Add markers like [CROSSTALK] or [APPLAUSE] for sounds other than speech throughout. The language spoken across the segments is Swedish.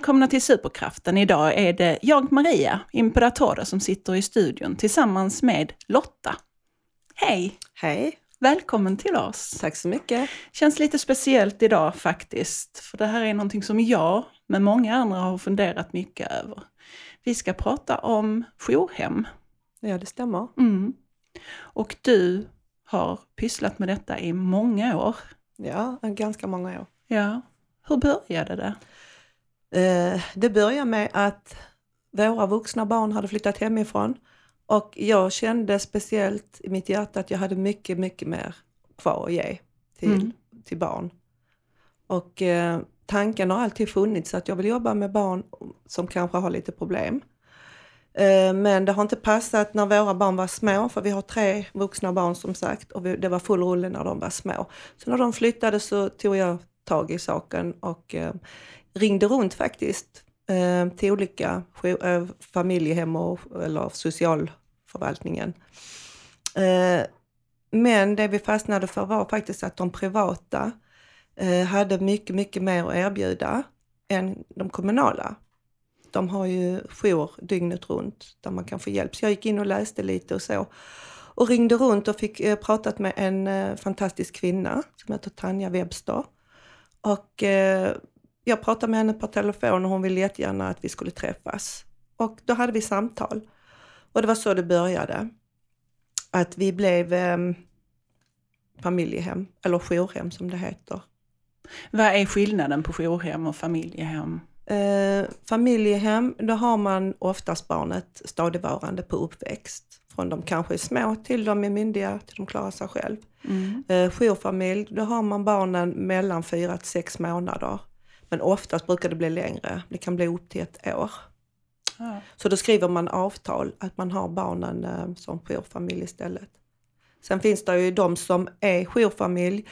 välkomna till Superkraften. Idag är det jag, Maria Imperatore, som sitter i studion tillsammans med Lotta. Hej! Hej! Välkommen till oss! Tack så mycket! Känns lite speciellt idag faktiskt, för det här är någonting som jag, med många andra, har funderat mycket över. Vi ska prata om jourhem. Ja, det stämmer. Mm. Och du har pysslat med detta i många år. Ja, ganska många år. Ja. Hur började det? Eh, det började med att våra vuxna barn hade flyttat hemifrån och jag kände speciellt i mitt hjärta att jag hade mycket, mycket mer kvar att ge till, mm. till barn. Och eh, tanken har alltid funnits att jag vill jobba med barn som kanske har lite problem. Eh, men det har inte passat när våra barn var små, för vi har tre vuxna barn som sagt och det var full rulle när de var små. Så när de flyttade så tog jag tag i saken och eh, ringde runt faktiskt eh, till olika eh, familjehem och, eller socialförvaltningen. Eh, men det vi fastnade för var faktiskt att de privata eh, hade mycket, mycket mer att erbjuda än de kommunala. De har ju jour dygnet runt där man kan få hjälp. Så jag gick in och läste lite och så. Och ringde runt och fick eh, pratat med en eh, fantastisk kvinna som heter Tanja Webster. Och eh, jag pratade med henne på telefon och hon ville jättegärna att vi skulle träffas. Och då hade vi samtal. Och det var så det började. Att vi blev eh, familjehem, eller jourhem som det heter. Vad är skillnaden på jourhem och familjehem? Eh, familjehem, då har man oftast barnet stadigvarande på uppväxt. Från de kanske är små till de är myndiga, till de klarar sig själv. Mm. Eh, jourfamilj, då har man barnen mellan fyra till sex månader. Men oftast brukar det bli längre, det kan bli upp till ett år. Ja. Så då skriver man avtal att man har barnen eh, som jourfamilj istället. Sen finns det ju de som är jourfamilj,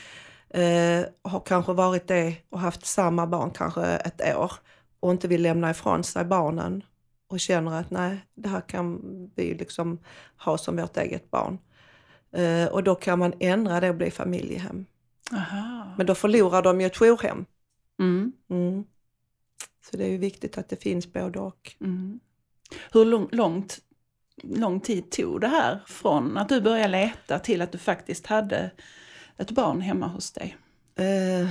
eh, har kanske varit det och haft samma barn kanske ett år och inte vill lämna ifrån sig barnen och känner att nej, det här kan vi liksom ha som vårt eget barn. Eh, och då kan man ändra det och bli familjehem. Aha. Men då förlorar de ju ett jourhem. Mm. Mm. Så det är ju viktigt att det finns både och. Mm. Hur lång, långt, lång tid tog det här från att du började leta till att du faktiskt hade ett barn hemma hos dig? Eh,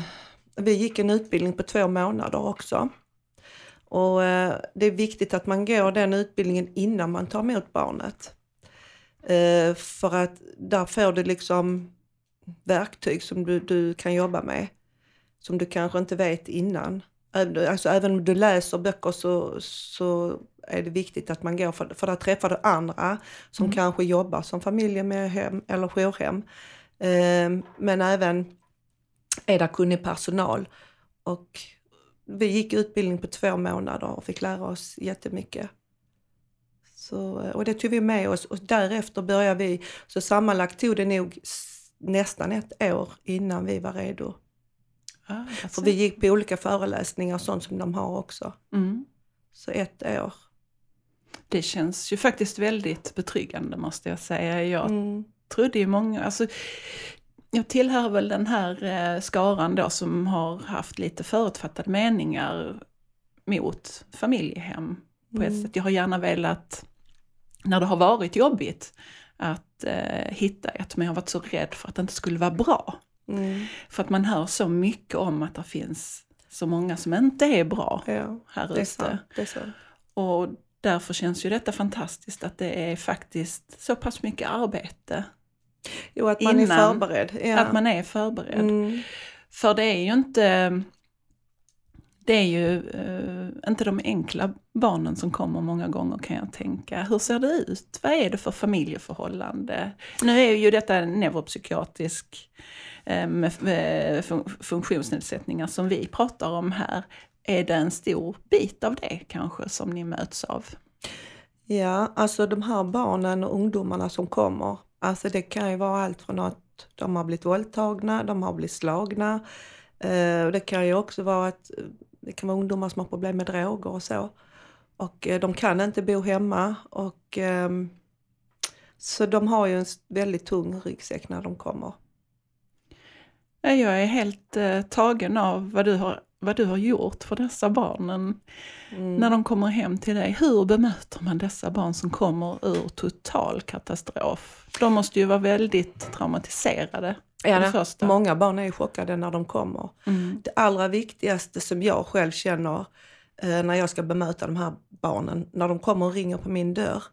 vi gick en utbildning på två månader också. Och eh, det är viktigt att man går den utbildningen innan man tar emot barnet. Eh, för att där får du liksom verktyg som du, du kan jobba med. Som du kanske inte vet innan. Alltså även om du läser böcker så, så är det viktigt att man går, för, för där träffar du andra som mm. kanske jobbar som familje med hem eller jourhem. Eh, men även är där kunnig personal. Och vi gick utbildning på två månader och fick lära oss jättemycket. Så, och det tog vi med oss och därefter började vi, så sammanlagt tog det nog nästan ett år innan vi var redo. Ah, För vi gick på olika föreläsningar och sånt som de har också. Mm. Så ett år. Det känns ju faktiskt väldigt betryggande måste jag säga. Jag mm. trodde ju många, alltså jag tillhör väl den här eh, skaran då som har haft lite förutfattade meningar mot familjehem på ett mm. sätt. Jag har gärna velat, när det har varit jobbigt, att eh, hitta ett, men jag har varit så rädd för att det inte skulle vara bra. Mm. För att man hör så mycket om att det finns så många som inte är bra ja, här ute. Och därför känns ju detta fantastiskt att det är faktiskt så pass mycket arbete Jo, att man innan, är förberedd. Ja. Att man är förberedd. Mm. För det är ju inte det är ju eh, inte de enkla barnen som kommer många gånger kan jag tänka. Hur ser det ut? Vad är det för familjeförhållande? Nu är ju detta neuropsykiatrisk eh, med, eh, med funktionsnedsättningar som vi pratar om här. Är det en stor bit av det kanske som ni möts av? Ja, alltså de här barnen och ungdomarna som kommer, Alltså det kan ju vara allt från att de har blivit våldtagna, de har blivit slagna. Eh, det kan ju också vara att det kan vara ungdomar som har problem med droger och så. Och eh, de kan inte bo hemma. Och, eh, så de har ju en väldigt tung ryggsäck när de kommer. Jag är helt eh, tagen av vad du har vad du har gjort för dessa barnen mm. när de kommer hem till dig. Hur bemöter man dessa barn som kommer ur total katastrof? De måste ju vara väldigt traumatiserade. Ja, många barn är chockade när de kommer. Mm. Det allra viktigaste som jag själv känner eh, när jag ska bemöta de här barnen, när de kommer och ringer på min dörr,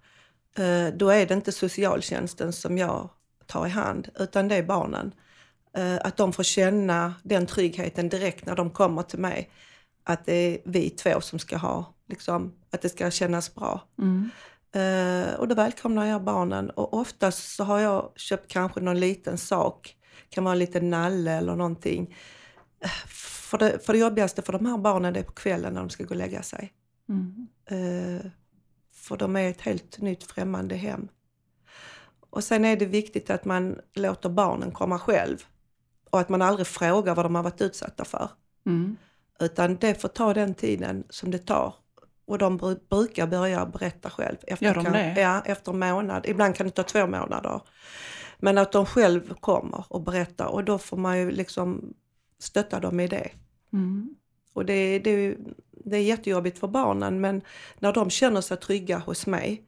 eh, då är det inte socialtjänsten som jag tar i hand, utan det är barnen. Eh, att de får känna den tryggheten direkt när de kommer till mig. Att det är vi två som ska ha, liksom, att det ska kännas bra. Mm. Uh, och då välkomnar jag barnen och oftast så har jag köpt kanske någon liten sak, kan vara en liten nalle eller någonting. Uh, för, det, för det jobbigaste för de här barnen är på kvällen när de ska gå och lägga sig. Mm. Uh, för de är ett helt nytt främmande hem. Och sen är det viktigt att man låter barnen komma själv och att man aldrig frågar vad de har varit utsatta för. Mm. Utan det får ta den tiden som det tar. Och de brukar börja berätta själv. Efter, Gör de det? Ja, efter en månad. Ibland kan det ta två månader. Men att de själv kommer och berättar och då får man ju liksom stötta dem i det. Mm. Och det, det, det är jättejobbigt för barnen men när de känner sig trygga hos mig,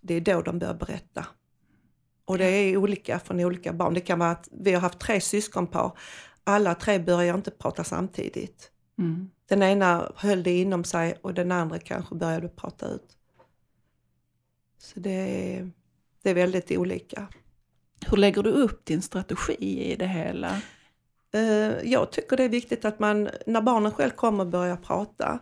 det är då de börjar berätta. Och det är olika från olika barn. Det kan vara att vi har haft tre syskonpar. Alla tre börjar inte prata samtidigt. Mm. Den ena höll det inom sig och den andra kanske började prata ut. Så det är, det är väldigt olika. Hur lägger du upp din strategi i det hela? Eh, jag tycker det är viktigt att man, när barnen själv kommer och börjar prata,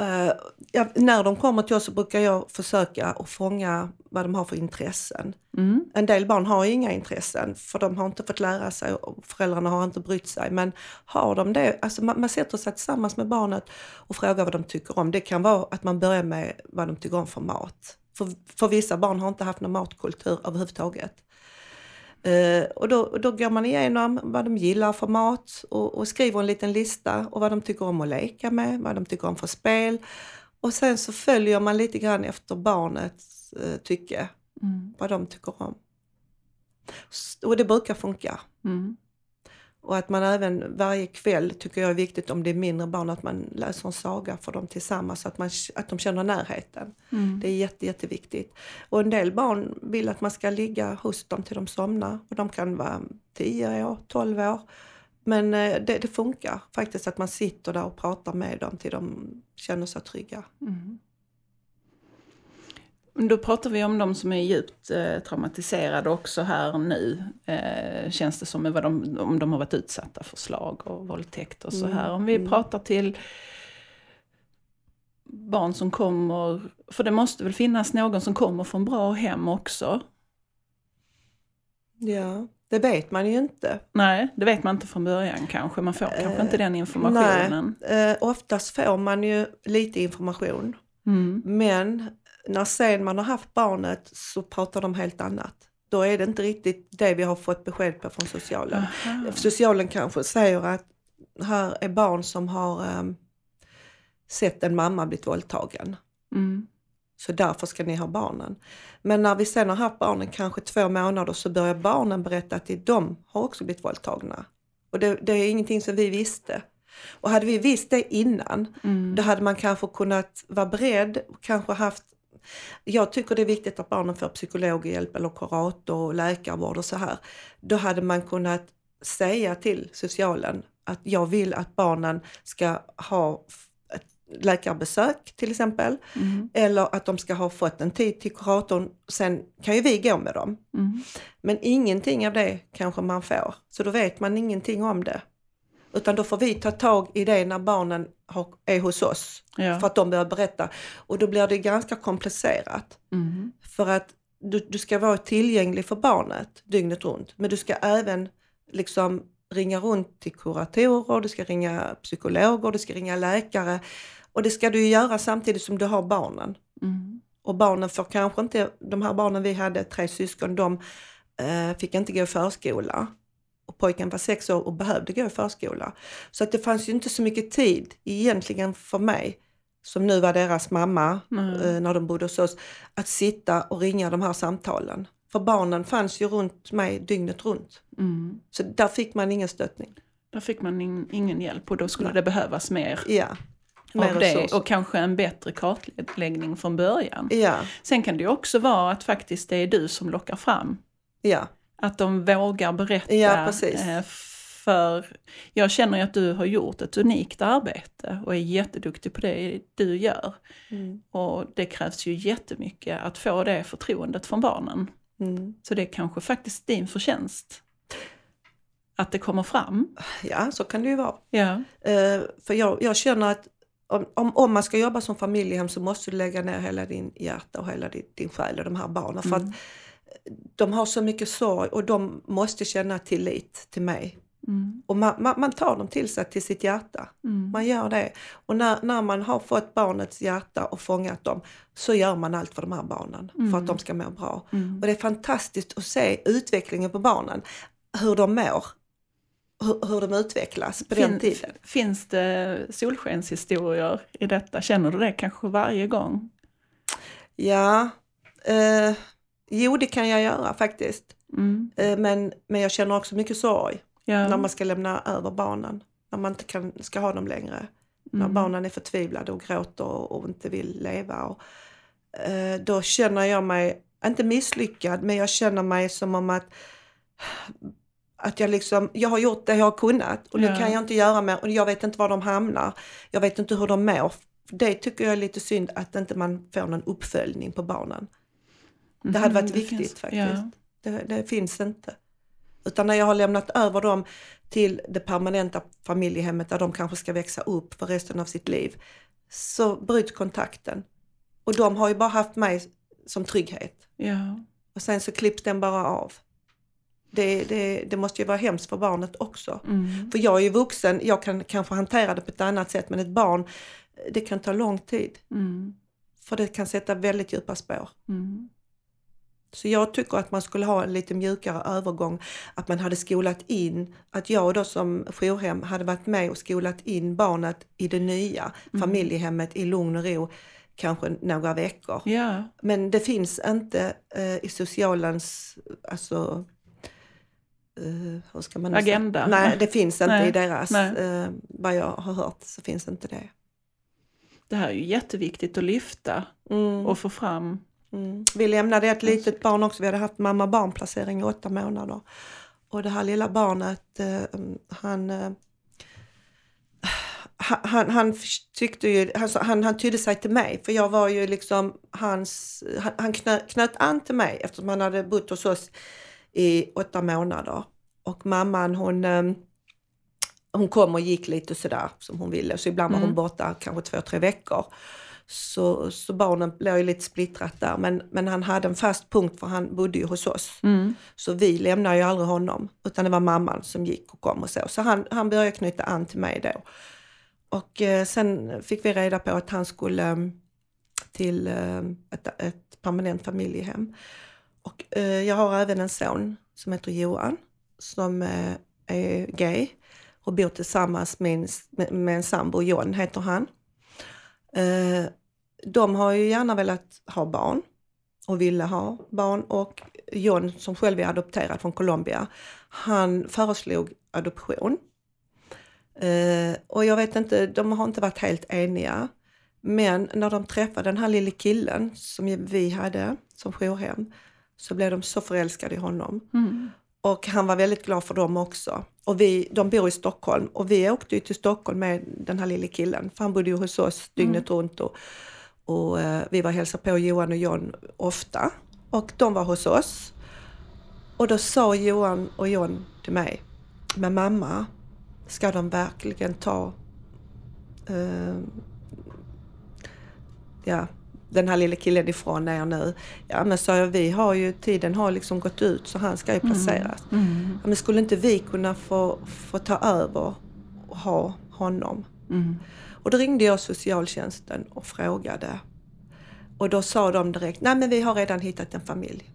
Uh, ja, när de kommer till oss så brukar jag försöka att fånga vad de har för intressen. Mm. En del barn har inga intressen för de har inte fått lära sig och föräldrarna har inte brytt sig. Men har de det, alltså man, man sätter sig tillsammans med barnet och frågar vad de tycker om. Det kan vara att man börjar med vad de tycker om för mat. För, för vissa barn har inte haft någon matkultur överhuvudtaget. Uh, och då, då går man igenom vad de gillar för mat och, och, skriver en liten lista och vad de tycker om att leka med, vad de tycker om för spel. Och sen så följer man lite grann efter barnets uh, tycke, mm. vad de tycker om. Och det brukar funka. Mm. Och att man även varje kväll, tycker jag är viktigt om det är mindre barn, att man läser en saga för dem tillsammans så att, man, att de känner närheten. Mm. Det är jätte, jätteviktigt. Och en del barn vill att man ska ligga hos dem till de somnar och de kan vara 10 år, 12 år. Men eh, det, det funkar faktiskt att man sitter där och pratar med dem till de känner sig trygga. Mm. Då pratar vi om de som är djupt eh, traumatiserade också här nu. Eh, känns det som vad de, om de har varit utsatta för slag och våldtäkt och så mm. här. Om vi mm. pratar till barn som kommer, för det måste väl finnas någon som kommer från bra hem också? Ja, det vet man ju inte. Nej, det vet man inte från början kanske. Man får eh, kanske inte den informationen. Nej, eh, oftast får man ju lite information. Mm. Men när sen man har haft barnet så pratar de helt annat. Då är det inte riktigt det vi har fått besked på från socialen. Aha. Socialen kanske säger att här är barn som har um, sett en mamma blivit våldtagen. Mm. Så därför ska ni ha barnen. Men när vi sen har haft barnen kanske två månader så börjar barnen berätta att de har också blivit våldtagna. Och det, det är ingenting som vi visste. Och hade vi visst det innan, mm. då hade man kanske kunnat vara beredd och kanske haft jag tycker det är viktigt att barnen får psykologhjälp eller kurator och läkarvård och så här. Då hade man kunnat säga till socialen att jag vill att barnen ska ha ett läkarbesök till exempel. Mm. Eller att de ska ha fått en tid till kuratorn. Sen kan ju vi gå med dem. Mm. Men ingenting av det kanske man får. Så då vet man ingenting om det. Utan då får vi ta tag i det när barnen har, är hos oss. Ja. För att de börjar berätta. Och då blir det ganska komplicerat. Mm. För att du, du ska vara tillgänglig för barnet dygnet runt. Men du ska även liksom ringa runt till kuratorer, du ska ringa psykologer, du ska ringa läkare. Och det ska du göra samtidigt som du har barnen. Mm. Och barnen får kanske inte, de här barnen vi hade, tre syskon, de eh, fick inte gå i förskola och pojken var sex år och behövde gå i förskola. Så att det fanns ju inte så mycket tid egentligen för mig, som nu var deras mamma mm. när de bodde hos oss, att sitta och ringa de här samtalen. För barnen fanns ju runt mig dygnet runt. Mm. Så där fick man ingen stöttning. Där fick man in, ingen hjälp och då skulle Nej. det behövas mer Ja. Mer av det resurser. och kanske en bättre kartläggning från början. Ja, Sen kan det ju också vara att faktiskt det är du som lockar fram. ja, Att de vågar berätta. Ja, eh, För jag känner ju att du har gjort ett unikt arbete och är jätteduktig på det du gör. mm. Och det krävs ju jättemycket att få det förtroendet från barnen. Mm. Så det är kanske faktiskt din förtjänst. Att det kommer fram. ja så kan det ju vara. Ja. Eh, för jag, jag känner att om, om, om man ska jobba som familjehem så måste du lägga ner hela din hjärta och hela din, din själ och de här barnen. För Mm. att de har så mycket sorg och de måste känna tillit till mig. Mm. Och man, man, man tar dem till sig, till sitt hjärta. Mm. Man gör det. Och när, när man har fått barnets hjärta och fångat dem så gör man allt för de här barnen. För Mm. att de ska må bra. Mm. Och det är fantastiskt att se utvecklingen på barnen. Hur de mår. Hur, hur de utvecklas på den Fin- tiden. Finns det solskenshistorier i detta? Känner du det kanske varje gång? Ja, eh, jo det kan jag göra faktiskt. Mm. Eh, men, men jag känner också mycket sorg Ja. när man ska lämna över barnen. När man inte kan, ska ha dem längre. När Mm. barnen är förtvivlade och gråter och, och inte vill leva. Och, eh, då känner jag mig, inte misslyckad, men jag känner mig som om att att jag liksom, jag har gjort det jag har kunnat och nu Ja. kan jag inte göra mer och jag vet inte var de hamnar. Jag vet inte hur de mår. Det tycker jag är lite synd att inte man får någon uppföljning på barnen. Det hade varit viktigt finns- faktiskt. Ja. Det, det finns inte. Utan när jag har lämnat över dem till det permanenta familjehemmet där de kanske ska växa upp för resten av sitt liv så bryts kontakten. Och de har ju bara haft mig som trygghet. Ja. Och sen så klipps den bara av. Det, det, det måste ju vara hemskt för barnet också. Mm. För jag är ju vuxen, jag kan kanske hantera det på ett annat sätt men ett barn, det kan ta lång tid. Mm. För det kan sätta väldigt djupa spår. Mm. Så jag tycker att man skulle ha en lite mjukare övergång. Att man hade skolat in, att jag då som jourhem hade varit med och skolat in barnet i det nya Mm. familjehemmet i lugn och ro kanske några veckor. Ja. Men det finns inte eh, i socialens, alltså, eh, hur ska man nu säga? Agenda. Nej, det finns inte Nej, i deras, eh, vad jag har hört så finns inte det. Det här är ju jätteviktigt att lyfta Mm. och få fram. Mm. Vi lämnade ett litet barn också, vi hade haft mamma barnplacering i åtta månader. Och det här lilla barnet, eh, han, eh, han- han, han tyckte ju, alltså, han, han tydde sig till mig för jag var ju liksom hans, han, han knö, knöt an till mig eftersom han hade bott hos oss i åtta månader. Och mamman hon, eh, hon kom och gick lite sådär som hon ville så ibland var hon Mm. borta kanske två, tre veckor. Så, så barnen blev ju lite splittrat där men, men han hade en fast punkt för han bodde ju hos oss. Mm. Så vi lämnade ju aldrig honom utan det var mamman som gick och kom och så. Så han, han började knyta an till mig då. Och eh, sen fick vi reda på att han skulle eh, till eh, ett, ett permanent familjehem. Och eh, jag har även en son som heter Johan som eh, är gay och bor tillsammans med en, med, med en sambo, John heter han. Eh, de har ju gärna velat ha barn och ville ha barn och John som själv är adopterad från Colombia, han föreslog adoption. Eh, och jag vet inte, de har inte varit helt eniga. Men när de träffade den här lille killen som vi hade som jourhem så blev de så förälskade i honom. Mm. Och han var väldigt glad för dem också. Och vi, de bor i Stockholm och vi åkte ju till Stockholm med den här lille killen. För han bodde ju hos oss dygnet runt och, och eh, vi var och hälsade på Johan och John ofta. Och de var hos oss. Och då sa Johan och John till mig, men mamma, ska de verkligen ta eh, ja, den här lilla killen ifrån er nu? Ja men sa jag, vi har ju, tiden har liksom gått ut så han ska ju placeras. Mm. Ja, men skulle inte vi kunna få, få ta över och ha honom? Mm. Och då ringde jag socialtjänsten och frågade. Och då sa de direkt, nej men vi har redan hittat en familj.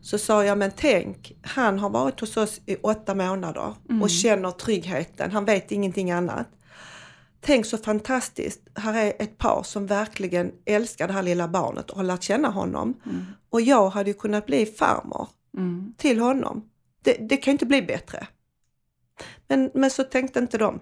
Så sa jag, men tänk, han har varit hos oss i åtta månader och känner tryggheten, han vet ingenting annat. Tänk så fantastiskt, här är ett par som verkligen älskar det här lilla barnet och har lärt känna honom. Och jag hade ju kunnat bli farmor Mm. till honom. Det, det kan inte bli bättre. Men, men så tänkte inte de.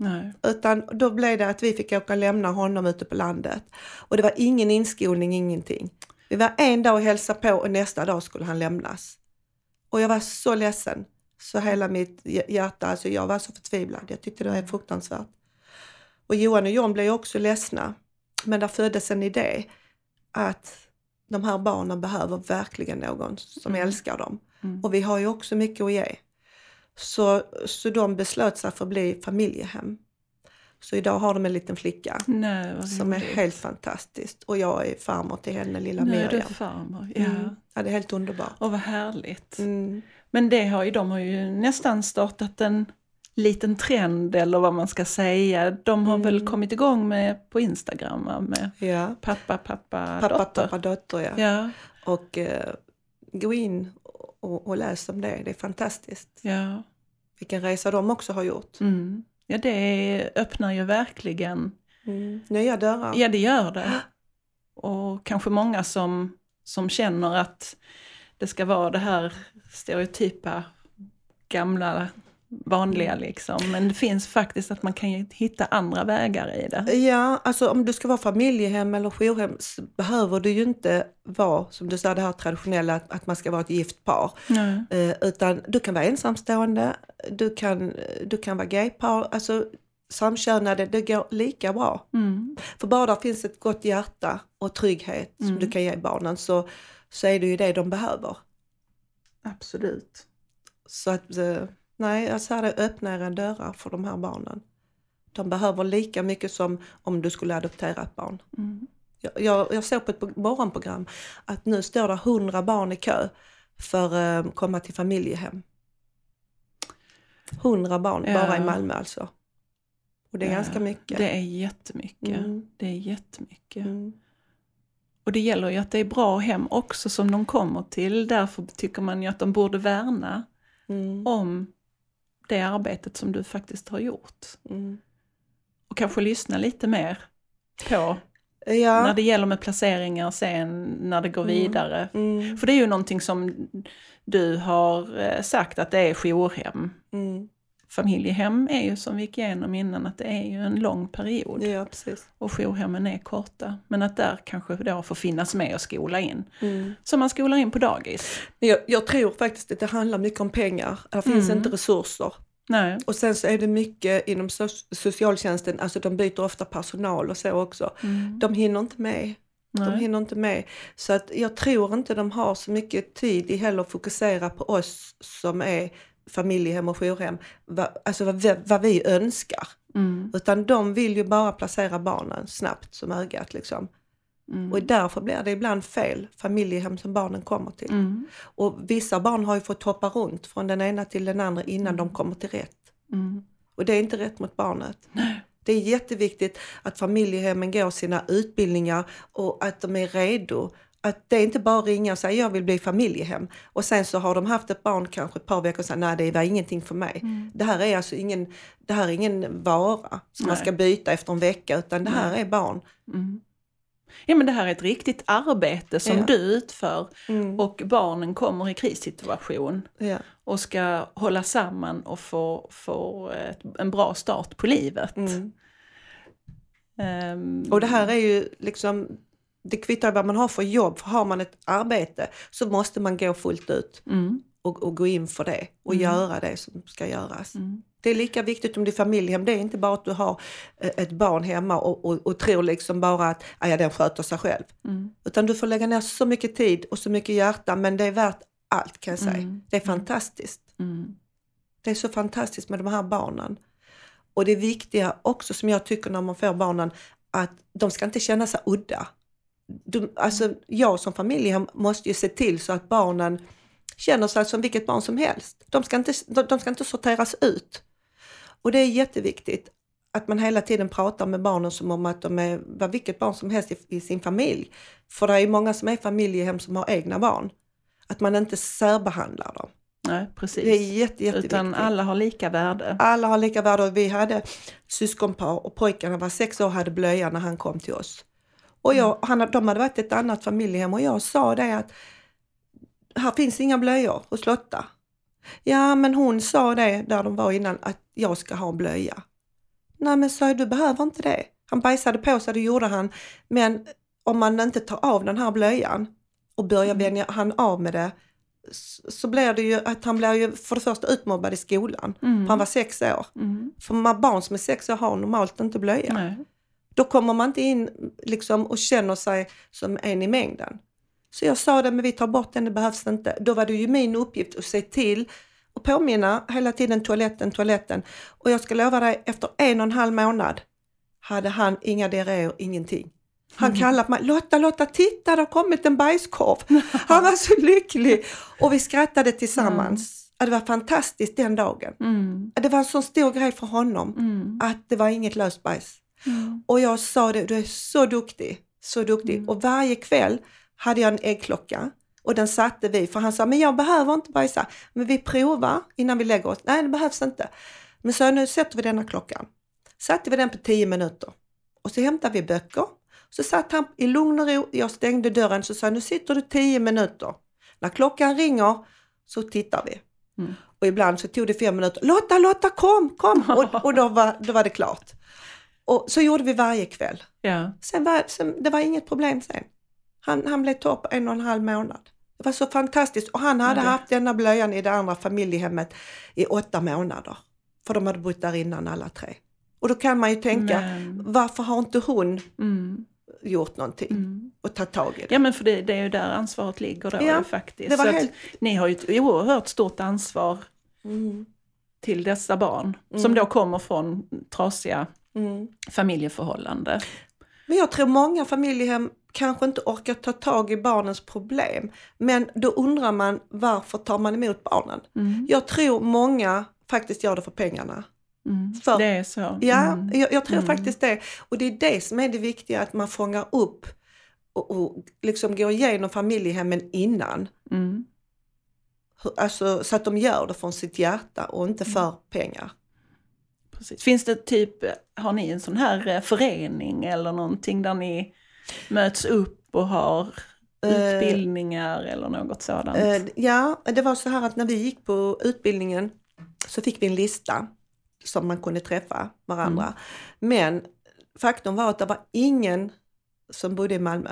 Nej. Utan då blev det att vi fick åka och lämna honom ute på landet. Och det var ingen inskolning, ingenting. Vi var en dag och hälsade på och nästa dag skulle han lämnas. Och jag var så ledsen. Så hela mitt hjärta, alltså jag var så förtvivlad. Jag tyckte det var fruktansvärt. Och Johan och John blev också ledsna. Men där föddes en idé att de här barnen behöver verkligen någon som Mm. älskar dem. Mm. Och vi har ju också mycket att ge. Så, så de beslöt sig för att bli familjehem. Så idag har de en liten flicka Nej, som är helt fantastiskt. Och jag är farmor till henne, lilla Nu är du Miriam. farmor. Ja. Mm. Ja, det är helt underbart. Och vad härligt. Mm. Men det har ju, de har ju nästan startat en liten trend eller vad man ska säga. De har väl Mm. kommit igång med på Instagram va? med Ja. pappa, pappa, Pappa, dotter. pappa, dotter ja. Ja, Och eh, gå in och, och läs om det. Det är fantastiskt. ja. Vilken resa de också har gjort. Mm. Ja, det öppnar ju verkligen. Mm. Nya dörrar. Ja, det gör det. Och kanske många som, som känner att det ska vara det här stereotypa, gamla, vanliga liksom. Men det finns faktiskt att man kan hitta andra vägar i det. Ja, alltså om du ska vara familjehem eller jourhem så behöver du ju inte vara, som du sa, det här traditionella att, man ska vara ett gift par. Eh, utan du kan vara ensamstående, du kan, du kan vara gaypar, alltså samkönade, det går lika bra. Mm. För bara där finns ett gott hjärta och trygghet som Mm. du kan ge barnen så, så är det ju det de behöver. Absolut. Så att, eh, nej, alltså här är öppnar dörrar för de här barnen. De behöver lika mycket som om du skulle adoptera ett barn. Mm. Jag, jag, jag såg på ett morgonprogram att nu står det 100 barn i kö för att eh, komma till familjehem. 100 barn Ja. bara i Malmö alltså. Och det är Ja, ganska mycket. Det är jättemycket. Mm. Det är jättemycket. Mm. Och det gäller ju att det är bra hem också som de kommer till. Därför tycker man ju att de borde värna Mm. om det arbetet som du faktiskt har gjort. Mm. Och kanske lyssna lite mer på Ja. när det gäller med placeringar sen när det går Mm. vidare. Mm. För det är ju någonting som du har eh, sagt att det är jourhem. Mm. Familjehem är ju som vi gick igenom innan att det är ju en lång period Ja, precis. och jourhemmen är korta. Men att där kanske då får finnas med och skola in. Mm. Som man skolar in på dagis. Jag, jag tror faktiskt att det handlar mycket om pengar. Det finns Mm. inte resurser. Nej. Och sen så är det mycket inom so- socialtjänsten, alltså de byter ofta personal och så också. Mm. De hinner inte med. De Nej. hinner inte med. Så att jag tror inte de har så mycket tid i heller att fokusera på oss som är familjehem och jourhem, va, alltså vad, vi- vad vi önskar. Mm. Utan de vill ju bara placera barnen snabbt som ögat liksom. Mm. Och därför blir det ibland fel familjehem som barnen kommer till. Mm. Och vissa barn har ju fått hoppa runt från den ena till den andra innan de kommer till rätt. Mm. Och det är inte rätt mot barnet. Det är jätteviktigt att familjehemmen går sina utbildningar och att de är redo. Att det är inte bara ringa och säga jag vill bli familjehem och sen så har de haft ett barn kanske ett par veckor och säger nej det var ingenting för mig. Mm. Det här är alltså ingen, det här är ingen vara som man Nej. ska byta efter en vecka utan det här Nej. är barn. Mm. Ja men det här är ett riktigt arbete som Ja. du utför Mm. och barnen kommer i krissituation Ja. och ska hålla samman och få, få ett, en bra start på livet. Ehm, Och det här är ju liksom, det kvittar vad man har för jobb, för har man ett arbete så måste man gå fullt ut mm, och, och gå in för det och Mm. göra det som ska göras. mm, Det är lika viktigt om det är familjehem. Det är inte bara att du har eh, ett barn hemma och, och, och tror liksom bara att "Ah, ja, den sköter sig själv. mm, Utan du får lägga ner så mycket tid och så mycket hjärta men det är värt allt kan jag säga. Mm. Det är fantastiskt. mm, Det är så fantastiskt med de här barnen. Och det viktiga också som jag tycker när man får barnen att de ska inte känna sig udda. Du, alltså, jag som familjehem måste ju se till så att barnen känner sig som vilket barn som helst. De ska inte, de, de ska inte sorteras ut. Och det är jätteviktigt att man hela tiden pratar med barnen som om att de är vad vilket barn som helst i, i sin familj. För det är många som är familjehem som har egna barn. Att man inte särbehandlar dem. nej precis. Det är jätte, jätteviktigt. Utan alla har lika värde. Alla har lika värde och vi hade syskonpar och pojkarna var sex år och hade blöja när han kom till oss. Och jag, han, de hade varit ett annat familjehem och jag sa det att här finns inga blöjor hos Lotta. Ja, men hon sa det där de var innan, att jag ska ha blöja. Nej, men sa jag, du behöver inte det. Han bajsade på sig, det gjorde han. Men om man inte tar av den här blöjan och börjar Mm. vänja han av med det så blir det ju att han blir ju för det första utmobbad i skolan. Mm. Han var sex år. Mm. För man, barn som är sex år har normalt inte blöja. Nej. Då kommer man inte in liksom, och känner sig som en i mängden. Så jag sa det, men vi tar bort den, det behövs inte. Då var det ju min uppgift att se till och påminna hela tiden toaletten, toaletten. Och jag ska lova dig, efter en och en halv månad hade han inga diarréer, ingenting. Han kallade på mig, Lotta, Lotta, titta det har kommit en bajskorv. [LAUGHS] Han var så lycklig. Och vi skrattade tillsammans. Ja, Det var fantastiskt den dagen. Mm. Det var en sån stor grej för honom Mm. att det var inget löst bajs. Mm. Och jag sa det, du är så duktig, så duktig. Mm. Och varje kväll hade jag en äggklocka och den satte vi, för han sa, men jag behöver inte bajsa, men vi provar innan vi lägger oss. Nej, det behövs inte. Men så nu sätter vi denna klockan. Satte vi den på 10 minuter och så hämtade vi böcker. Så satt han i lugn och ro, jag stängde dörren så sa nu sitter du 10 minuter. När klockan ringer så tittar vi. Mm. Och ibland så tog det fem minuter. Lotta, Lotta kom, kom! [LAUGHS] Och, och då, var, då var det klart. Och så gjorde vi varje kväll. Ja. Sen var, sen, det var inget problem sen. Han, han blev topp en och en halv månad. Det var så fantastiskt. Och han hade Ja, haft denna blöjan i det andra familjehemmet i åtta månader. För de hade bott där innan alla tre. Och då kan man ju tänka, Men, varför har inte hon mm. gjort någonting Mm. och tagit tag i det? Ja men för det, det är ju där ansvaret ligger då Ja, faktiskt. det var Så helt... ni har ju ett oerhört stort ansvar Mm, till dessa barn Mm. som då kommer från trasiga mm. familjeförhållanden. Men jag tror många familjehem kanske inte orkar ta tag i barnens problem. Men då undrar man varför tar man emot barnen? Mm. Jag tror många faktiskt gör det för pengarna. Mm. För- det är så. Ja, Mm. jag, jag tror Mm. faktiskt det. Och det är det som är det viktiga, att man fångar upp och, och liksom går igenom familjehemmen innan. Mm. Alltså, så att de gör det från sitt hjärta och inte för pengar. Precis. Finns det typ, har ni en sån här eh, förening eller någonting där ni möts upp och har Eh, utbildningar eller något sådant? Eh, ja, det var så här att när vi gick på utbildningen så fick vi en lista som man kunde träffa varandra. Mm. Men faktum var att det var ingen som bodde i Malmö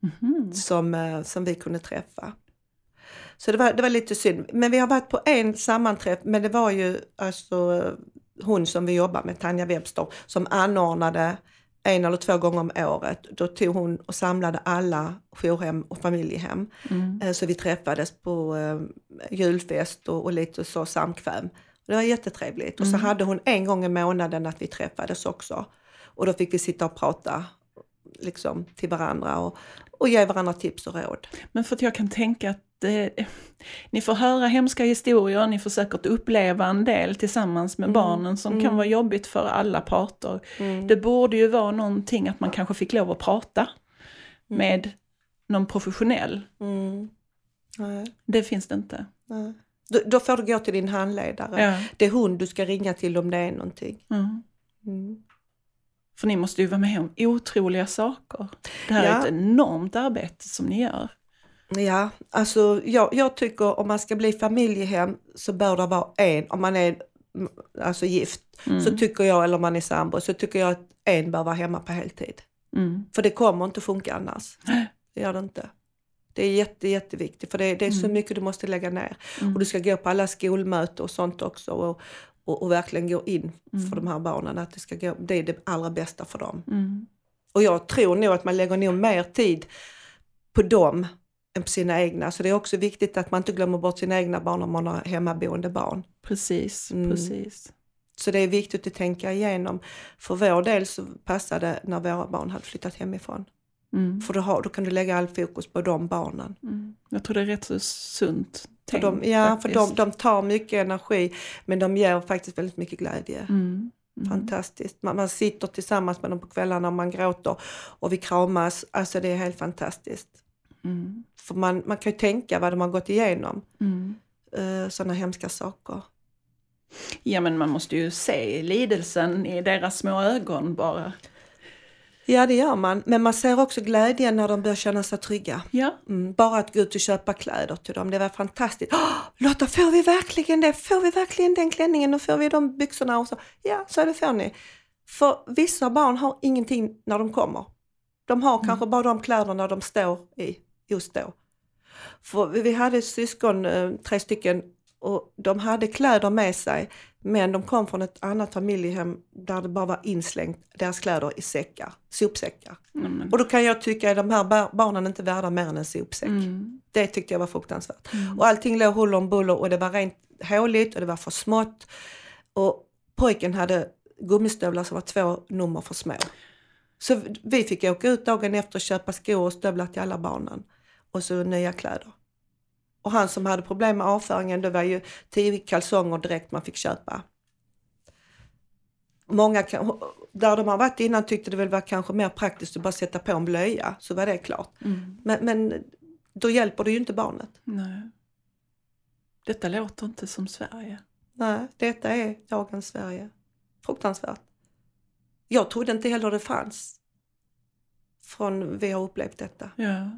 Mhm. som, som vi kunde träffa. Så det var, det var lite synd. Men vi har varit på en sammanträff, men det var ju alltså hon som vi jobbar med, Tanja Webster, som anordnade en eller två gånger om året. Då tog hon och samlade alla jourhem och familjehem. Mm. Eh, Så vi träffades på eh, julfest och, och lite så samkväm. Det var jättetrevligt. Och så Mm. hade hon en gång i månaden att vi träffades också. Och då fick vi sitta och prata liksom, till varandra och, och ge varandra tips och råd. Men för att jag kan tänka att det, ni får höra hemska historier, ni får säkert uppleva en del tillsammans med Mm, barnen som kan mm. vara jobbigt för alla parter. Mm. Det borde ju vara någonting att man kanske fick lov att prata med någon professionell. Mm. Nej, Det finns det inte. nej. Då, då får du gå till din handledare. Ja. Det är hon du ska ringa till om det är någonting. Mm. För ni måste ju vara med om otroliga saker. Det här Ja. är ett enormt arbete som ni gör. Ja, alltså jag, jag tycker om man ska bli familjehem så bör det vara en, om man är alltså gift, Mm. så tycker jag, eller om man är sambo, så tycker jag att en bör vara hemma på heltid. Mm. För det kommer inte funka annars. [GASPS] Det gör det inte. Det är jätte, jätteviktigt för det, det är så Mm. mycket du måste lägga ner. Mm. Och du ska gå på alla skolmöten och sånt också och, och, och verkligen gå in Mm. för de här barnen. Att det, ska gå, det är det allra bästa för dem. Mm. Och jag tror nog att man lägger nog mer tid på dem än på sina egna. Så det är också viktigt att man inte glömmer bort sina egna barn om man har hemmaboende barn. Precis, Mm. precis. Så det är viktigt att tänka igenom. För vår del så passade när våra barn hade flyttat hemifrån. Mm. För då, har, då kan du lägga all fokus på de barnen. Mm. Jag tror det är rätt så sunt För tänk. de, ja, för de, faktiskt. de tar mycket energi men de ger faktiskt väldigt mycket glädje. Mm. Mm. Fantastiskt. Man, man sitter tillsammans med dem på kvällarna och man gråter och vi kramas. Alltså det är helt fantastiskt. Mm. För man, man kan ju tänka vad de har gått igenom. Mm. Uh, sådana hemska saker. Ja men man måste ju se lidelsen i deras små ögon bara. Ja det gör man, men man ser också glädjen när de börjar känna sig trygga. Ja. Mm, bara att gå ut och köpa kläder till dem, det var fantastiskt. Oh, Lotta, får vi verkligen det? Får vi verkligen den klänningen och får vi de byxorna? Och så? Ja, så det får ni. För vissa barn har ingenting när de kommer. De har mm. kanske bara de kläderna de står i just då. För vi hade syskon, eh, tre stycken, och de hade kläder med sig men de kom från ett annat familjehem där det bara var inslängt deras kläder i säckar, sopsäckar. Mm. Och då kan jag tycka att de här barnen inte värda mer än en sopsäck. Mm. Det tyckte jag var fruktansvärt. Mm. Och allting låg huller om buller och det var rent håligt och det var för smått. Och pojken hade gummistövlar som var två nummer för små. Så vi fick åka ut dagen efter och köpa skor och stövlar till alla barnen. Och så nya kläder. Och han som hade problem med avföringen, det var ju tio kalsonger direkt man fick köpa. Många, där de har varit innan tyckte det väl var kanske mer praktiskt att bara sätta på en blöja, så var det klart. Mm. Men, men då hjälper det ju inte barnet. Nej. Detta låter inte som Sverige. Nej, detta är dagens Sverige. Fruktansvärt. Jag trodde inte heller det fanns. Från vi har upplevt detta. Ja.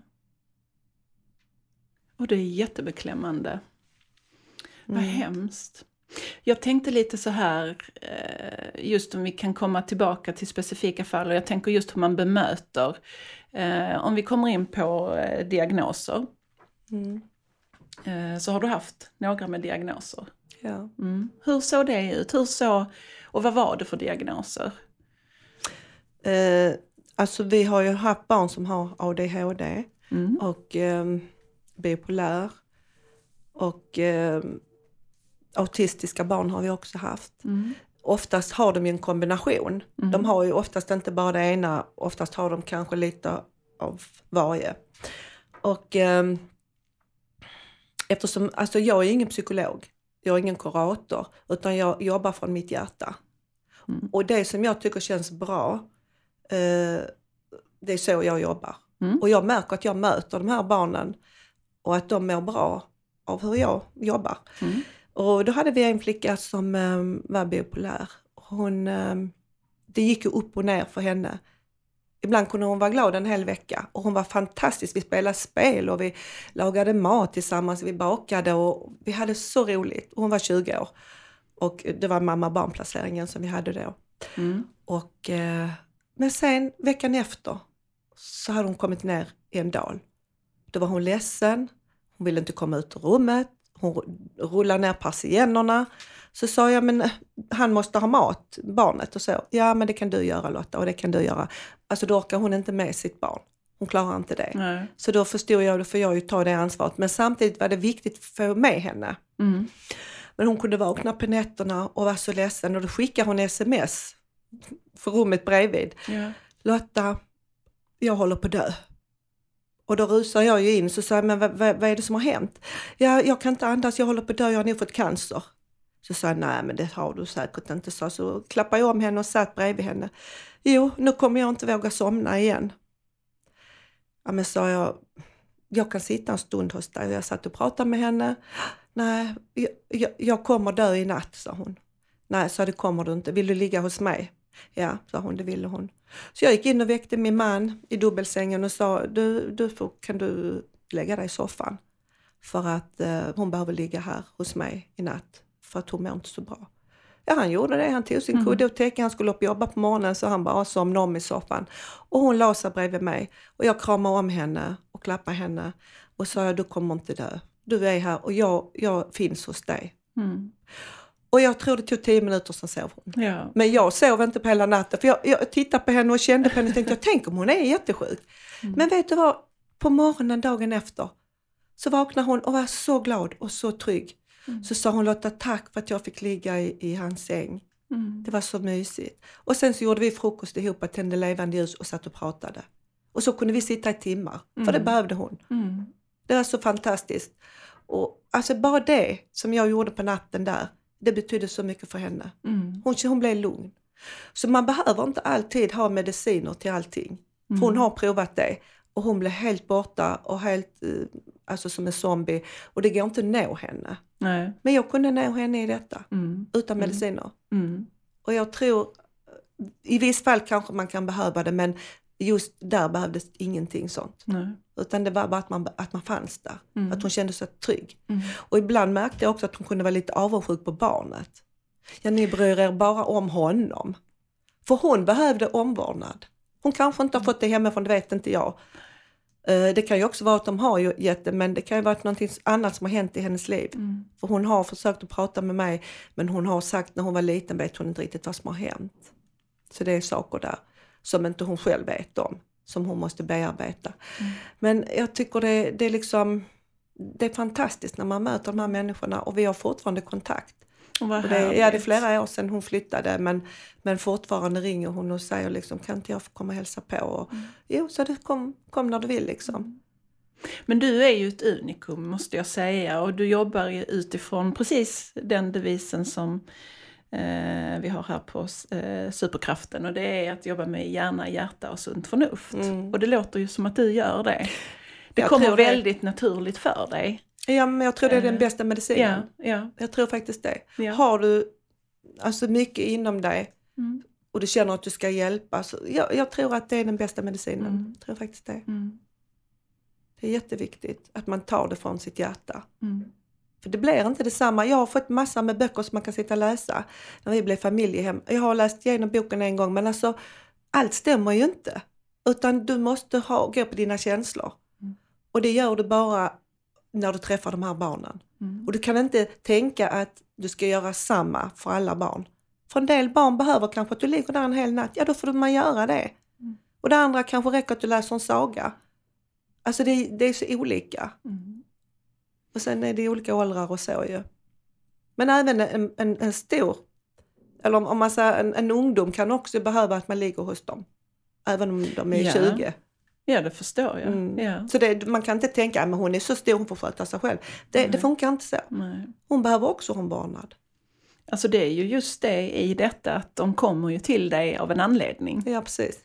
Och det är jättebeklämmande. Mm. Vad hemskt. Jag tänkte lite så här, eh, just om vi kan komma tillbaka till specifika fall och jag tänker just hur man bemöter. Eh, om vi kommer in på eh, diagnoser. Mm. Så har du haft några med diagnoser. Ja. Mm. Hur såg det ut? Hur så, och vad var det för diagnoser? Eh, alltså vi har ju haft barn som har ADHD mm. och eh, bipolär och eh, autistiska barn har vi också haft. Mm. Oftast har de ju en kombination. Mm. De har ju oftast inte bara det ena, oftast har de kanske lite av varje. Och eh, eftersom, alltså jag är ingen psykolog, jag är ingen kurator, utan jag jobbar från mitt hjärta. Mm. Och det som jag tycker känns bra, eh, det är så jag jobbar. Mm. Och jag märker att jag möter de här barnen och att de mår bra av hur jag jobbar. Mm. Och då hade vi en flicka som um, var bipolär. Hon, um, det gick ju upp och ner för henne. Ibland kunde hon vara glad en hel vecka och hon var fantastisk. Vi spelade spel och vi lagade mat tillsammans, vi bakade och vi hade så roligt. Hon var 20 år och det var mamma barnplaceringen som vi hade då. Mm. Och, eh, men sen veckan efter så hade hon kommit ner i en dal. Då var hon ledsen, hon ville inte komma ut ur rummet, hon rullade ner persiennerna. Så sa jag, men han måste ha mat, barnet. Och så, ja men det kan du göra Lotta och det kan du göra. Alltså då orkar hon inte med sitt barn. Hon klarar inte det. Nej. Så då förstod jag, då får jag ju ta det ansvaret. Men samtidigt var det viktigt få med henne. Mm. Men hon kunde vakna på nätterna och vara så ledsen och då skickade hon sms för rummet bredvid. Ja. Lotta, jag håller på att dö. Och då rusar jag ju in så sa, men vad, vad, vad, är det som har hänt? Ja, jag kan inte andas, jag håller på att dö, jag har nog fått cancer. Så sa jag, nej men det har du säkert inte. Så, så klappade jag om henne och satt bredvid henne. Jo, nu kommer jag inte våga somna igen. Ja men sa jag, jag kan sitta en stund hos dig. Jag satt och pratade med henne. Nej, jag, jag, jag kommer dö i natt, sa hon. Nej, sa det kommer du inte. Vill du ligga hos mig? Ja, sa hon, det ville hon. Så jag gick in och väckte min man i dubbelsängen och sa, du, du får, kan du lägga dig i soffan? För att eh, hon behöver ligga här hos mig i natt, för att hon mår inte så bra. Ja, han gjorde det. Han tog sin mm. kudde och täcke. Han skulle upp och jobba på morgonen så han bara somnade om i soffan. Och hon la sig bredvid mig och jag kramade om henne och klappade henne och sa, du kommer inte dö. Du är här och jag, jag finns hos dig. Mm. Och jag tror det tog tio minuter, sen sov hon. Ja. Men jag sov inte på hela natten, för jag, jag tittade på henne och kände på henne och tänkte, jag tänk om hon är jättesjuk. Mm. Men vet du vad? På morgonen dagen efter så vaknade hon och var så glad och så trygg. Mm. Så sa hon Lotta, tack för att jag fick ligga i, i hans säng. Mm. Det var så mysigt. Och sen så gjorde vi frukost ihop, tände levande ljus och satt och pratade. Och så kunde vi sitta i timmar, för det mm. behövde hon. Mm. Det var så fantastiskt. Och alltså bara det som jag gjorde på natten där, det betydde så mycket för henne. Mm. Hon, hon blev lugn. Så man behöver inte alltid ha mediciner till allting. Mm. För hon har provat det och hon blev helt borta och helt eh, alltså som en zombie och det går inte att nå henne. Nej. Men jag kunde nå henne i detta mm. utan mm. mediciner. Mm. Och jag tror I viss fall kanske man kan behöva det men just där behövdes ingenting sånt. Nej. Utan det var bara att man, att man fanns där. Mm. Att hon kände sig trygg. Mm. Och ibland märkte jag också att hon kunde vara lite avundsjuk på barnet. Ja, ni bryr er bara om honom. För hon behövde omvårdnad. Hon kanske inte har fått det hemifrån, det vet inte jag. Eh, Det kan ju också vara att de har gett det, men det kan ju vara något annat som har hänt i hennes liv. Mm. För hon har försökt att prata med mig, men hon har sagt när hon var liten vet hon inte riktigt vad som har hänt. Så det är saker där som inte hon själv vet om, som hon måste bearbeta. Mm. Men jag tycker det, det är liksom, det är fantastiskt när man möter de här människorna och vi har fortfarande kontakt. Och det, ja, det är flera år sedan hon flyttade men, men fortfarande ringer hon och säger liksom, kan inte jag få komma och hälsa på? Och, Mm. Jo, så det kom, kom när du vill liksom. Men du är ju ett unikum måste jag säga och du jobbar ju utifrån precis den devisen som vi har här på eh, Superkraften och det är att jobba med hjärna, hjärta och sunt förnuft. Mm. Och det låter ju som att du gör det. Det Jag kommer tror det. väldigt naturligt för dig. Ja, men jag tror det är den Eh, bästa medicinen. Ja, ja, Jag tror faktiskt det. ja. Har du alltså mycket inom dig Mm, och du känner att du ska hjälpa, så jag, jag tror att det är den bästa medicinen. Mm. Jag tror faktiskt det. mm, Det är jätteviktigt att man tar det från sitt hjärta. mm, För det blir inte detsamma. Jag har fått massor med böcker som man kan sitta och läsa när vi blev familjehem. Jag har läst igenom boken en gång men alltså allt stämmer ju inte. Utan du måste ha, gå på dina känslor. Mm. Och det gör du bara när du träffar de här barnen. mm. Och du kan inte tänka att du ska göra samma för alla barn. För en del barn behöver kanske att du ligger där en hel natt, ja då får man göra det. Mm. Och det andra kanske räcker att du läser en saga. Alltså det, det är så olika. Mm. Och sen är det olika åldrar och så ju. Men även en, en, en stor, eller om, om man säger en, en ungdom kan också behöva att man ligger hos dem. Även om de är Ja. 20. Ja, det förstår jag. Mm. Ja. Så det, man kan inte tänka att hon är så stor, hon får sköta sig själv. Det, det funkar inte så. Nej. Hon behöver också omvårdnad. Alltså det är ju just det i detta att de kommer ju till dig av en anledning. Ja, precis.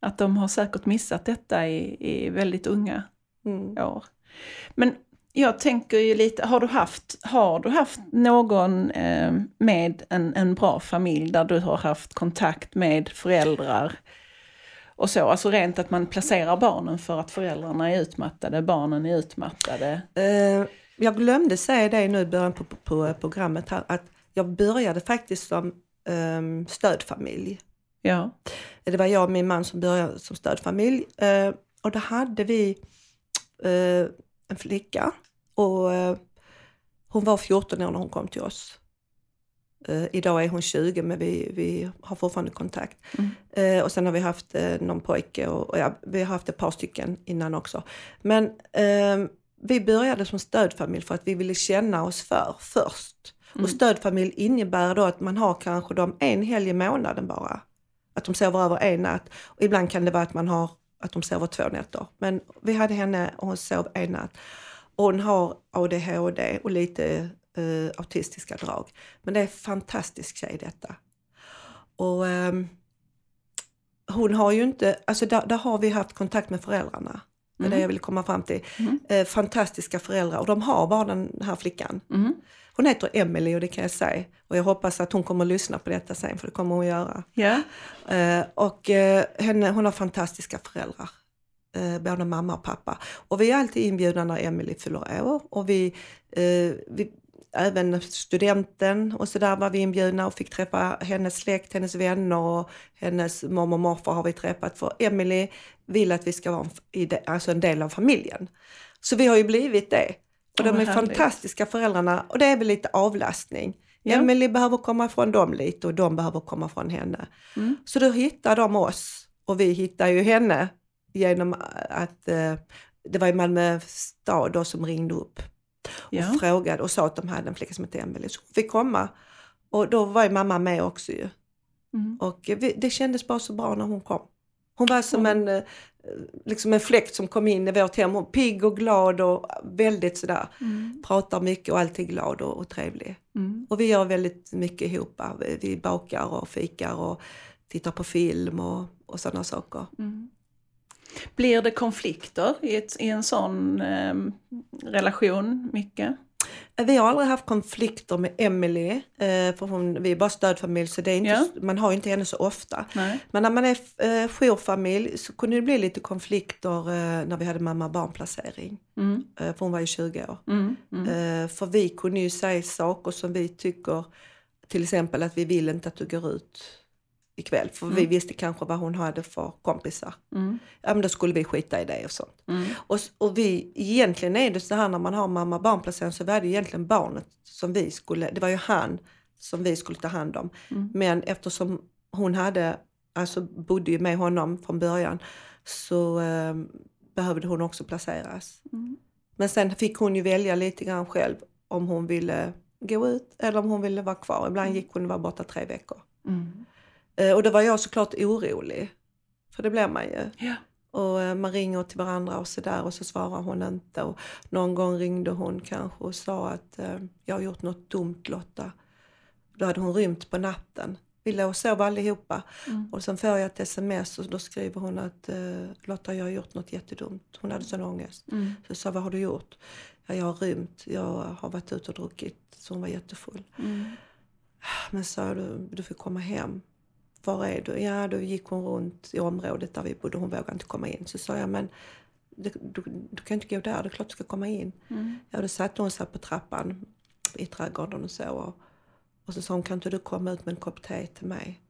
Att de har säkert missat detta i, i väldigt unga Mm. år. Men jag tänker ju lite, har du haft, har du haft någon eh, med en, en bra familj där du har haft kontakt med föräldrar och så, alltså rent att man placerar barnen för att föräldrarna är utmattade, barnen är utmattade. Eh, jag glömde säga det nu i början på, på, på programmet här, att jag började faktiskt som ehm, stödfamilj. Ja. Det var jag och min man som började som stödfamilj. Eh, och då hade vi eh, en flicka och eh, hon var 14 år när hon kom till oss. Eh, idag är hon 20 men vi, vi har fortfarande kontakt. Mm. Eh, och sen har vi haft någon pojke och, och ja, vi har haft ett par stycken innan också. Men eh, vi började som stödfamilj för att vi ville känna oss för först. Mm. Och stödfamilj innebär då att man har kanske dem en helg i månaden bara. Att de sover över en natt. Och ibland kan det vara att man har att de sover två nätter. Men vi hade henne och hon sov en natt. Och hon har ADHD och lite eh, autistiska drag. Men det är en fantastisk tjej detta. Och ehm, hon har ju inte, alltså där, där har vi haft kontakt med föräldrarna. Det är Mm. det jag vill komma fram till. Mm. Eh, fantastiska föräldrar och de har bara den här flickan. Mm. Hon heter Emily och det kan jag säga. Och jag hoppas att hon kommer att lyssna på detta sen för det kommer hon att göra. Ja. Eh, och eh, henne, hon har fantastiska föräldrar. Eh, både mamma och pappa. Och vi är alltid inbjudna när Emily fyller år. Och vi, eh, vi, även studenten och så där var vi inbjudna och fick träffa hennes släkt, hennes vänner och hennes mormor och morfar har vi träffat. För Emily vill att vi ska vara en, alltså en del av familjen. Så vi har ju blivit det. Och de är härligt. fantastiska föräldrarna och det är väl lite avlastning. Ja. Emily behöver komma ifrån dem lite och de behöver komma från henne. Mm. Så då hittar de oss och vi hittar ju henne genom att eh, det var ju Malmö stad då som ringde upp och Ja. frågade och sa att de hade en flicka som hette Emelie. Så hon fick komma och då var ju mamma med också ju. Mm. Och vi, det kändes bara så bra när hon kom. Hon var som en, eh, liksom en fläkt som kom in i vårt hem. Hon pigg och glad och väldigt sådär. Mm. Pratar mycket och alltid glad och, och trevlig. Mm. Och vi gör väldigt mycket ihop. Vi- bakar och fikar och tittar på film och, och sådana saker. Mm. Blir det konflikter i, ett, i en sån eh, relation mycket? Vi har aldrig haft konflikter med Emily, eh, för hon, vi är bara stödfamilj så det är inte, Ja. man har inte henne så ofta. Nej. Men när man är eh, jourfamilj så kunde det bli lite konflikter eh, när vi hade mamma barnplacering. Mm. Eh, för hon var ju 20 år. Mm. Mm. För vi kunde ju säga saker som vi tycker, till exempel att vi vill inte att du går ut ikväll. För vi Mm. visste kanske vad hon hade för kompisar. Mm. Ja men då skulle vi skita i det och sånt. Mm. Och, och vi, egentligen är det så här när man har mamma barnplacering så var det egentligen barnet som vi skulle, det var ju han som vi skulle ta hand om. Mm. Men eftersom hon hade, alltså bodde ju med honom från början så eh, behövde hon också placeras. Mm. Men sen fick hon ju välja lite grann själv om hon ville gå ut eller om hon ville vara kvar. Ibland gick hon och var borta tre veckor. Mm. Eh, och då var jag såklart orolig. För det blir man ju. Ja. Och eh, man ringer till varandra och sådär och så svarar hon inte. Och någon gång ringde hon kanske och sa att eh, jag har gjort något dumt Lotta. Då hade hon rymt på natten. Vi låg och sov allihopa. Mm. Och sen får jag ett sms och då skriver hon att Lotta jag har gjort något jättedumt. Hon hade sån ångest. Mm. Så jag sa vad har du gjort? Ja, jag har rymt. Jag har varit ute och druckit. Så hon var jättefull. Mm. Men sa du, du får komma hem. Var är du? Ja, då gick hon runt i området där vi bodde. Hon vågade inte komma in. Så sa jag, men du, du, du kan inte gå där. Det är klart du ska komma in. Mm. Ja, då satt hon sig på trappan i trädgården och så. Och, och så sa hon, kan inte du komma ut med en kopp te till mig?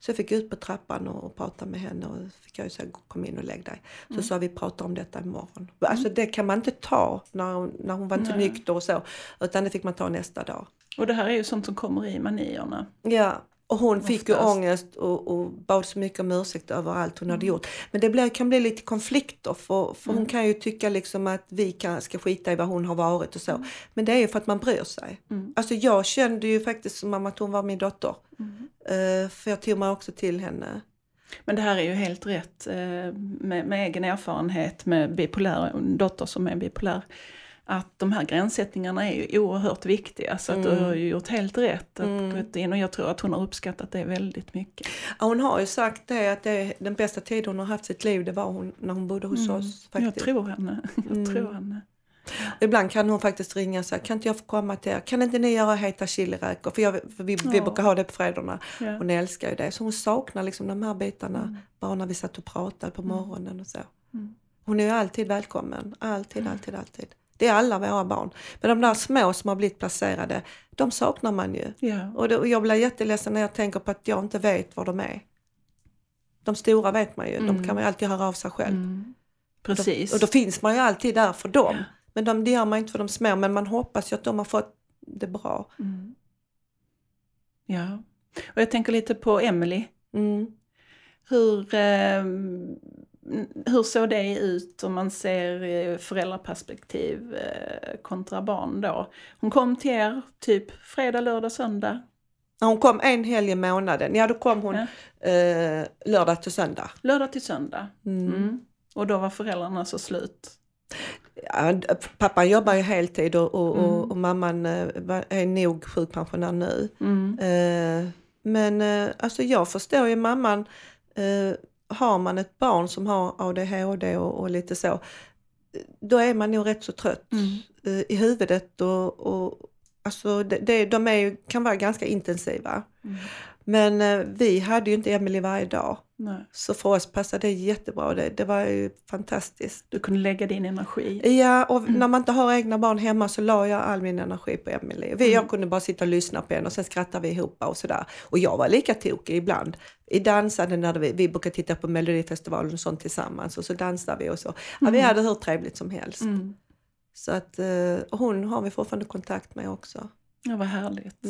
Så jag fick ut på trappan och, och prata med henne och fick jag säga, kom in och lägg dig. Så sa vi, prata om detta imorgon. Alltså det kan man inte ta när, hon- när hon var inte Nej. nykter och så. Utan det fick man ta nästa dag. Och det här är ju sånt som kommer i manierna. Ja, och hon fick ju Oftast. ångest och, och bad så mycket om ursäkt över allt hon Mm. hade gjort. Men det blir, kan bli lite konflikter för, för hon kan ju tycka liksom att vi kan, ska skita i vad hon har varit och så. Men det är ju för att man bryr sig. Mm. Alltså jag kände ju faktiskt som att hon var min dotter. Mm. Eh, för jag tog mig också till henne. Men det här är ju helt rätt eh, med, med egen erfarenhet med bipolär, en dotter som är bipolär. Att de här gränssättningarna är ju oerhört viktiga så att du Mm. har ju gjort helt rätt att Mm. gått in och jag tror att hon har uppskattat det väldigt mycket. Ja, hon har ju sagt det att det den bästa tiden hon har haft sitt liv det var hon, när hon bodde hos oss. Jag Faktiskt. tror henne. [LAUGHS] Jag Mm. tror henne. Ibland kan hon faktiskt ringa och säga, kan inte jag få komma till er? Kan inte ni göra heta chiliräkor? För, jag, för vi, vi Ja. brukar ha det på fredagarna. Ja. Hon älskar ju det. Så hon saknar liksom de här bitarna Mm. bara när vi satt och pratade på morgonen och så. Mm. Hon är ju alltid välkommen. Alltid, alltid, alltid. Det är alla våra barn. Men de där små som har blivit placerade, de saknar man ju. Ja. Och, det, och jag blir jätteledsen när jag tänker på att jag inte vet var de är. De stora vet man ju, de Mm. kan man ju alltid höra av sig själv. Mm. Precis. Och då finns man ju alltid där för dem. Men de, det gör man inte för de små, men man hoppas ju att de har fått det bra. Mm. Ja. Och jag tänker lite på Emily. Mm. Hur, eh, hur såg det ut om man ser eh, föräldraperspektiv eh, kontra barn då? Hon kom till er typ fredag, lördag, söndag. Hon kom en helg i månaden, ja då kom hon Ja. eh, lördag till söndag. Lördag till söndag. Mm. Mm. Och då var föräldrarna så slut. Ja, pappan jobbar ju heltid och, och, Mm. och, och mamman eh, är nog sjukpensionär nu. Mm. Eh, men eh, alltså jag förstår ju mamman, har man ett barn som har ADHD och, och lite så, då är man nog rätt så trött Mm. eh, i huvudet och, och alltså det, det, de är kan vara ganska intensiva. Mm. Men eh, vi hade ju inte Emily varje dag. Nej. Så för oss passade det jättebra. Det, det var ju fantastiskt. Du kunde lägga din energi. Ja, och när man inte har egna barn hemma så la jag all min energi på Emily. Vi, Jag Mm. kunde bara sitta och lyssna på henne och sen skrattade vi ihop och sådär. Och jag var lika tokig ibland. I dansade när vi, vi brukar titta på Melodifestivalen och sånt tillsammans och så dansade vi och så. Ja, vi Mm. hade hur trevligt som helst. Mm. Så att, eh, och hon har vi fortfarande kontakt med också. Ja, vad härligt.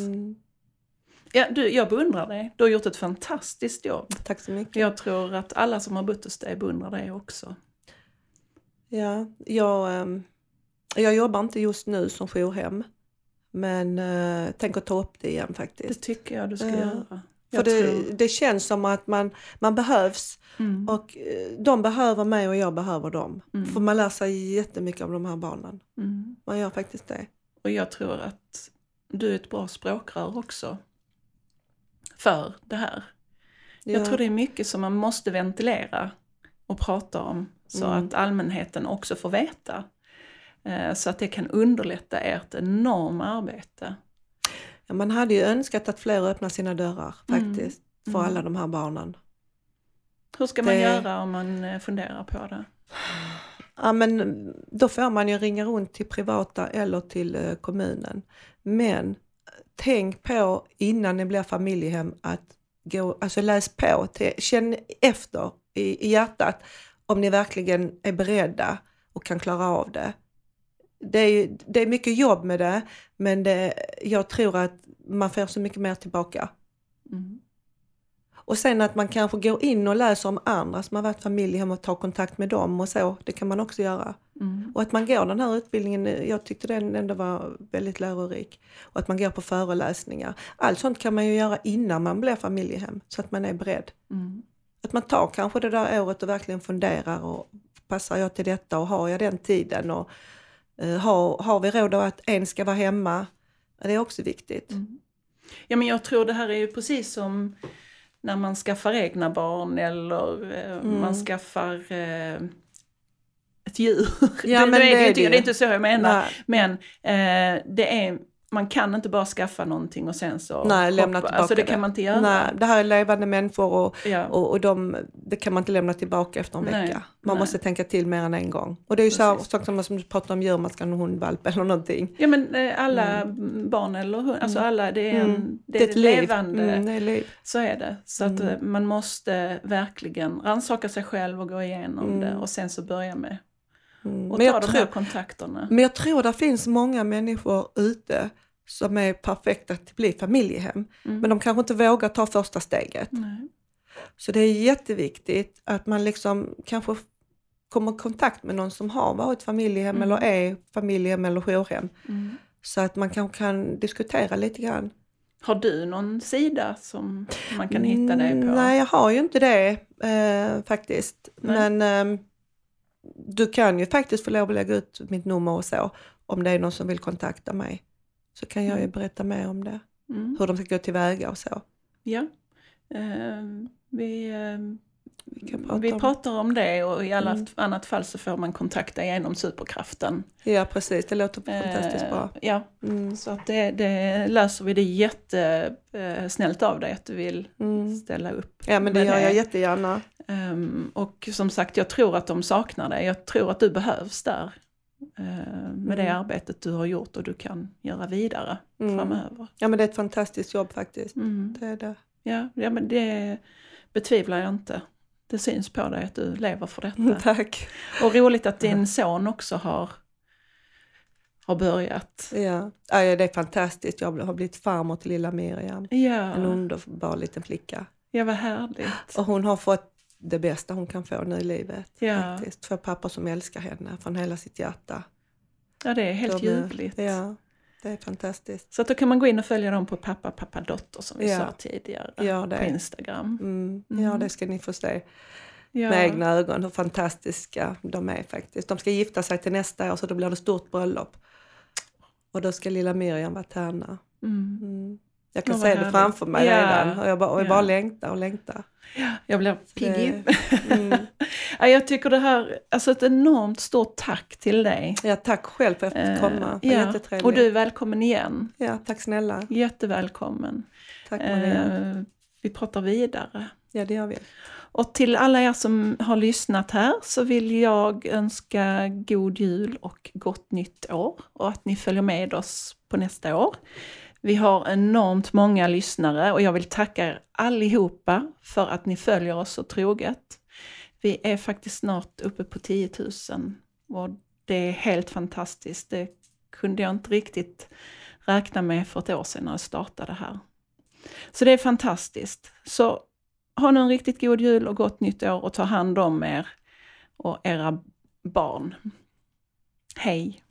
Ja, du, jag beundrar dig. Du har gjort ett fantastiskt jobb. Tack så mycket. Jag tror att alla som har bott hos dig beundrar dig också. Ja, jag, ehm, jag jobbar inte just nu som jourhem. Men uh, tänker ta upp det igen faktiskt. Det tycker jag du ska Ja. göra. För det, det känns som att man, man behövs Mm. och eh, de behöver mig och jag behöver dem. Mm. För man lär sig jättemycket av de här barnen. Mm. Man gör faktiskt det. Och jag tror att du är ett bra språkrör också. För det här. Ja. Jag tror det är mycket som man måste ventilera och prata om. Så Mm. att allmänheten också får veta. Eh, så att det kan underlätta ert enorma arbete. Ja, man hade ju önskat att fler öppnar sina dörrar Mm. faktiskt, för Mm. alla de här barnen. Hur ska man Det- göra om man eh, funderar på det? Ja, men då får man ju ringa runt till privata eller till eh, kommunen. Men tänk på innan ni blir familjehem att gå, alltså läs på, känn efter i, i hjärtat om ni verkligen är beredda och kan klara av det. Det är, det är mycket jobb med det, men det, jag tror att man får så mycket mer tillbaka. Mm. Och sen att man kanske går in och läser om andra som har varit familjehem och tar kontakt med dem och så, det kan man också göra. Och att man går den här utbildningen, eh, jag tyckte den ändå var väldigt lärorik. Och att man går på föreläsningar. Allt sånt kan man ju göra innan man blir familjehem, så att man är beredd. Mm. Att man tar kanske det där året och verkligen funderar och passar jag till detta och har jag den tiden? Och, eh, har, har vi råd att en ska vara hemma? Det är också viktigt. Mm. Ja men jag tror det här är ju precis som när man skaffar egna barn eller eh, Mm. man skaffar eh, ett djur. [LAUGHS] Ja, det, men det, är det, det är inte, det det är inte så jag menar. Nej. Men eh, det är, man kan inte bara skaffa någonting och sen så Nej, lämna tillbaka Alltså det det. kan man inte göra. Nej, det här är levande människor och, Ja. och, och de, det kan man inte lämna tillbaka efter en Nej, vecka. Man nej. måste tänka till mer än en gång. Och det är ju så Precis. sak som, som du pratar om djur, man ska ha en hundvalp eller någonting. Ja men eh, alla barn eller hund, alltså alla det är, en, Mm. det är, ett ett liv. levande, Mm, det är liv. så är det. Så att Mm. eh, man måste verkligen rannsaka sig själv och gå igenom Mm. det och sen så börja med Mm. Och Men, ta jag de tror, här kontakterna. men jag tror det finns många människor ute som är perfekta att bli familjehem. Mm. Men de kanske inte vågar ta första steget. Nej. Så det är jätteviktigt att man liksom kanske kommer i kontakt med någon som har varit familjehem Mm. eller är familjehem eller jourhem. Mm. Så att man kanske kan diskutera lite grann. Har du någon sida som man kan hitta dig på? Mm, Nej, jag har ju inte det eh, faktiskt. Nej. Men ehm, du kan ju faktiskt få lov att lägga ut mitt nummer och så. Om det är någon som vill kontakta mig. Så kan jag ju Mm. berätta mer om det. Mm. Hur de ska gå tillväga och så. Ja. Ehm, vi, ehm, Vi prata vi om- pratar om det och i alla Mm. annat fall så får man kontakta genom superkraften. Ja, precis. Det låter fantastiskt bra. Eh, ja, Mm. så att det, det löser vi. Det är jättesnällt av dig att du vill Mm. ställa upp. Ja, men det gör jag jättegärna. Ehm, och som sagt, jag tror att de saknar dig. Jag tror att du behövs där. eh, med det Mm. arbetet du har gjort och du kan göra vidare Mm. framöver. Ja, men det är ett fantastiskt jobb faktiskt. Mm. Det är det. Ja, ja, men det betvivlar jag inte. Det syns på dig att du lever för [LAUGHS] detta. Tack. Och roligt att din son också har, har börjat. Ja. ja, det är fantastiskt. Jag har blivit farmor till lilla Miriam. En Ja, underbar liten flicka. ja vad härligt. Och hon har fått det bästa hon kan få nu i livet. Ja. Faktiskt. Två pappor som älskar henne från hela sitt hjärta. Ja, det är helt De ljuvligt. Ja, det är fantastiskt. Så att då kan man gå in och följa dem på pappa, pappa, dotter som vi Ja. sa tidigare. Det. På Instagram. Mm. Mm. Ja, det ska ni få se Ja. med egna ögon hur fantastiska de är faktiskt. De ska gifta sig till nästa år så då blir det stort bröllop. Och då ska lilla Miriam vara tärna. Mm. Jag kan vad se det härligt. framför mig Ja. redan och jag bara, och jag Ja. bara längtar och längtar. Jag blir pigg. Mm. [LAUGHS] ja, jag tycker det här, alltså ett enormt stort tack till dig. Ja, tack själv för att jag fick komma. Det var ja. Och du är välkommen igen. Ja, tack snälla. Jättevälkommen. Tack Maria. Eh, vi pratar vidare. Ja, det gör vi. Och till alla er som har lyssnat här så vill jag önska god jul och gott nytt år och att ni följer med oss på nästa år. Vi har enormt många lyssnare och jag vill tacka er allihopa för att ni följer oss så troget. Vi är faktiskt snart uppe på 10 000 och det är helt fantastiskt. Det kunde jag inte riktigt räkna med för ett år sedan när jag startade här. Så det är fantastiskt. Så ha nu en riktigt god jul och gott nytt år och ta hand om er och era barn. Hej!